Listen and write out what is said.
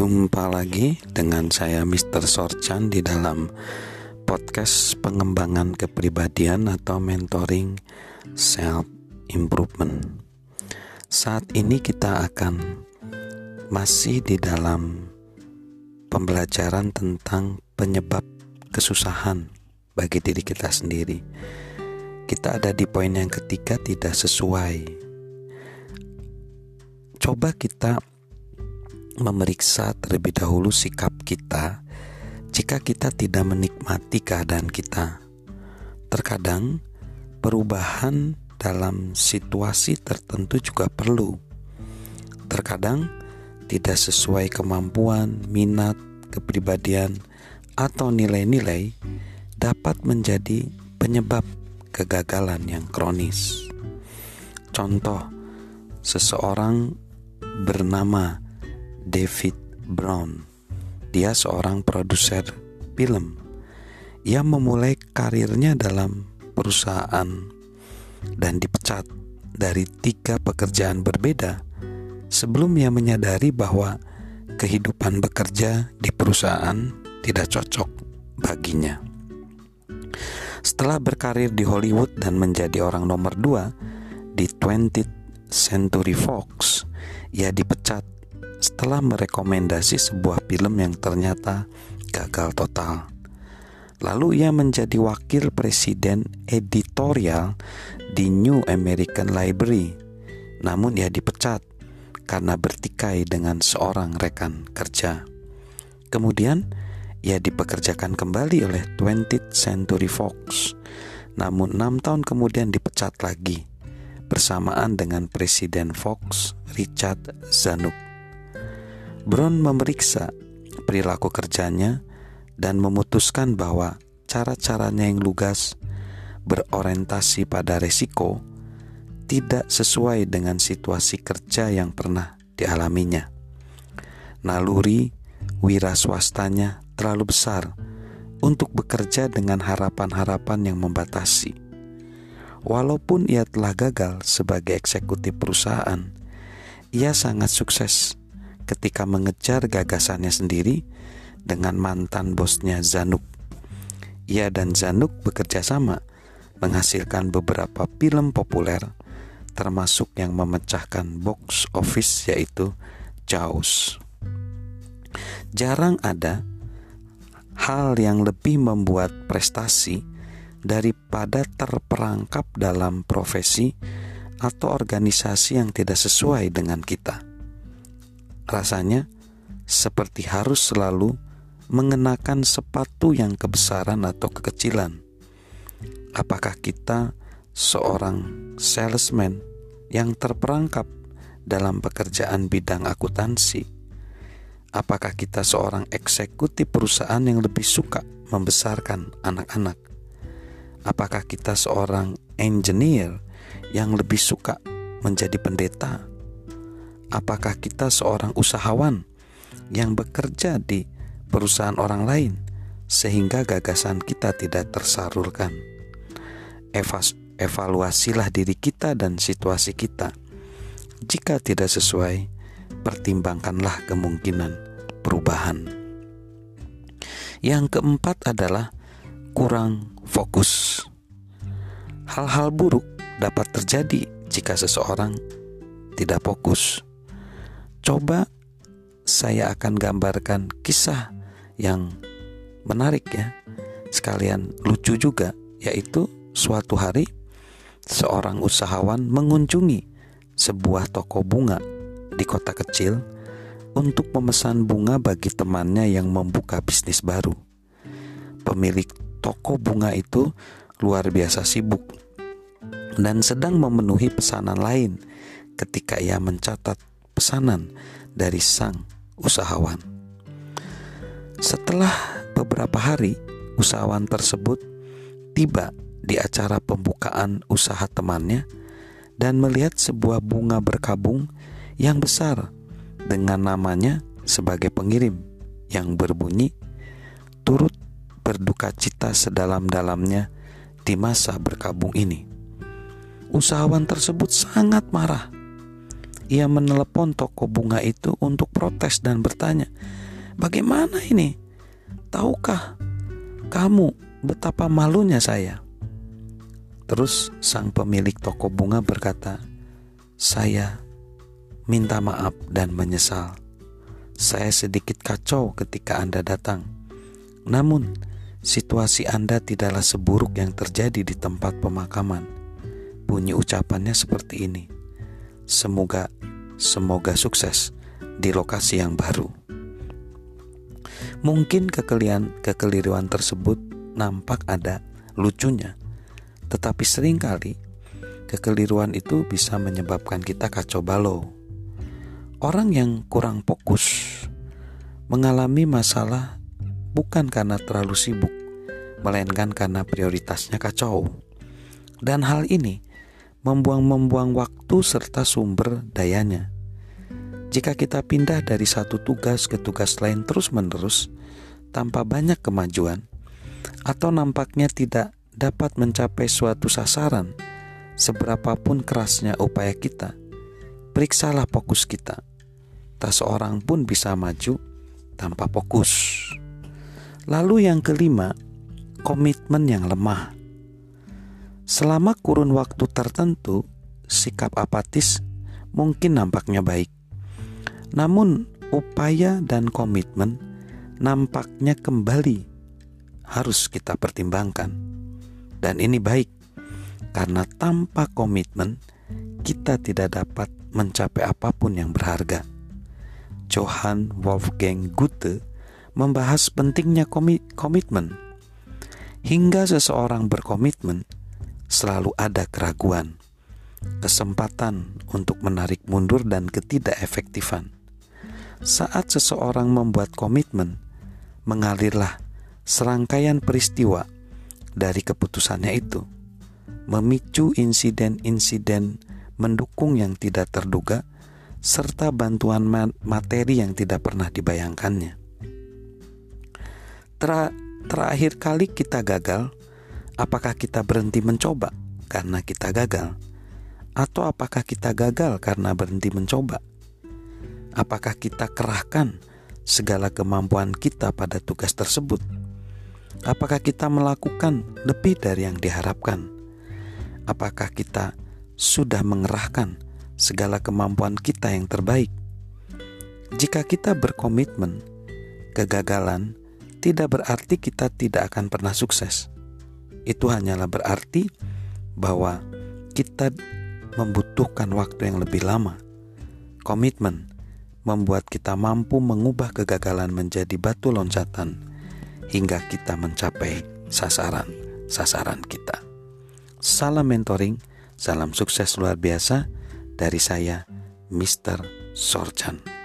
Jumpa lagi dengan saya Mr. Sorchan di dalam podcast pengembangan kepribadian atau mentoring self improvement. Saat ini kita akan masih di dalam pembelajaran tentang penyebab kesusahan bagi diri kita sendiri. Kita ada di poin yang ketiga tidak sesuai. Coba kita memeriksa terlebih dahulu sikap kita jika kita tidak menikmati keadaan kita. Terkadang perubahan dalam situasi tertentu juga perlu. Terkadang tidak sesuai kemampuan, minat, kepribadian, atau nilai-nilai dapat menjadi penyebab kegagalan yang kronis. Contoh, seseorang bernama David Brown. Dia seorang produser film. Ia memulai karirnya dalam perusahaan dan dipecat dari tiga pekerjaan berbeda sebelum ia menyadari bahwa kehidupan bekerja di perusahaan tidak cocok baginya. Setelah berkarir di Hollywood dan menjadi orang nomor dua di 20th Century Fox, ia dipecat setelah merekomendasi sebuah film yang ternyata gagal total. Lalu ia menjadi wakil presiden editorial di New American Library. Namun ia dipecat karena bertikai dengan seorang rekan kerja. Kemudian ia dipekerjakan kembali oleh 20th Century Fox. Namun enam tahun kemudian dipecat lagi bersamaan dengan Presiden Fox Richard Zanuck. Brown memeriksa perilaku kerjanya dan memutuskan bahwa cara-caranya yang lugas berorientasi pada resiko tidak sesuai dengan situasi kerja yang pernah dialaminya. Naluri wira swastanya terlalu besar untuk bekerja dengan harapan-harapan yang membatasi. Walaupun ia telah gagal sebagai eksekutif perusahaan, ia sangat sukses ketika mengejar gagasannya sendiri dengan mantan bosnya Zanuk. Ia dan Zanuk bekerja sama menghasilkan beberapa film populer termasuk yang memecahkan box office yaitu Jaws. Jarang ada hal yang lebih membuat prestasi daripada terperangkap dalam profesi atau organisasi yang tidak sesuai dengan kita. Rasanya seperti harus selalu mengenakan sepatu yang kebesaran atau kekecilan. Apakah kita seorang salesman yang terperangkap dalam pekerjaan bidang akuntansi? Apakah kita seorang eksekutif perusahaan yang lebih suka membesarkan anak-anak? Apakah kita seorang engineer yang lebih suka menjadi pendeta? Apakah kita seorang usahawan yang bekerja di perusahaan orang lain sehingga gagasan kita tidak tersalurkan. Evaluasilah diri kita dan situasi kita. Jika tidak sesuai, pertimbangkanlah kemungkinan perubahan. Yang keempat adalah kurang fokus. Hal-hal buruk dapat terjadi jika seseorang tidak fokus coba saya akan gambarkan kisah yang menarik ya sekalian lucu juga yaitu suatu hari seorang usahawan mengunjungi sebuah toko bunga di kota kecil untuk memesan bunga bagi temannya yang membuka bisnis baru. Pemilik toko bunga itu luar biasa sibuk dan sedang memenuhi pesanan lain ketika ia mencatat pesanan dari sang usahawan. Setelah beberapa hari, usahawan tersebut tiba di acara pembukaan usaha temannya dan melihat sebuah bunga berkabung yang besar dengan namanya sebagai pengirim yang berbunyi turut berduka cita sedalam-dalamnya di masa berkabung ini. Usahawan tersebut sangat marah ia menelepon toko bunga itu untuk protes dan bertanya, "Bagaimana ini? Tahukah kamu betapa malunya saya?" Terus sang pemilik toko bunga berkata, "Saya minta maaf dan menyesal. Saya sedikit kacau ketika Anda datang. Namun, situasi Anda tidaklah seburuk yang terjadi di tempat pemakaman." Bunyi ucapannya seperti ini. Semoga semoga sukses di lokasi yang baru. Mungkin kekelian kekeliruan tersebut nampak ada lucunya, tetapi sering kali kekeliruan itu bisa menyebabkan kita kacau balau. Orang yang kurang fokus mengalami masalah bukan karena terlalu sibuk, melainkan karena prioritasnya kacau. Dan hal ini membuang-membuang waktu serta sumber dayanya. Jika kita pindah dari satu tugas ke tugas lain terus-menerus tanpa banyak kemajuan, atau nampaknya tidak dapat mencapai suatu sasaran, seberapapun kerasnya upaya kita, periksalah fokus kita. Tak seorang pun bisa maju tanpa fokus. Lalu, yang kelima, komitmen yang lemah. Selama kurun waktu tertentu, sikap apatis mungkin nampaknya baik. Namun, upaya dan komitmen nampaknya kembali harus kita pertimbangkan. Dan ini baik karena tanpa komitmen kita tidak dapat mencapai apa pun yang berharga. Johann Wolfgang Goethe membahas pentingnya komitmen. Hingga seseorang berkomitmen, selalu ada keraguan, kesempatan untuk menarik mundur, dan ketidakefektifan. Saat seseorang membuat komitmen, mengalirlah serangkaian peristiwa dari keputusannya itu, memicu insiden-insiden mendukung yang tidak terduga, serta bantuan materi yang tidak pernah dibayangkannya. Ter terakhir kali kita gagal Apakah kita berhenti mencoba karena kita gagal? Atau apakah kita gagal karena berhenti mencoba? Apakah kita kerahkan segala kemampuan kita pada tugas tersebut? Apakah kita melakukan lebih dari yang diharapkan? Apakah kita sudah mengerahkan segala kemampuan kita yang terbaik? Jika kita berkomitmen, kegagalan tidak berarti kita tidak akan pernah sukses itu hanyalah berarti bahwa kita membutuhkan waktu yang lebih lama. Komitmen membuat kita mampu mengubah kegagalan menjadi batu loncatan hingga kita mencapai sasaran-sasaran kita. Salam mentoring, salam sukses luar biasa dari saya, Mr. Sorjan.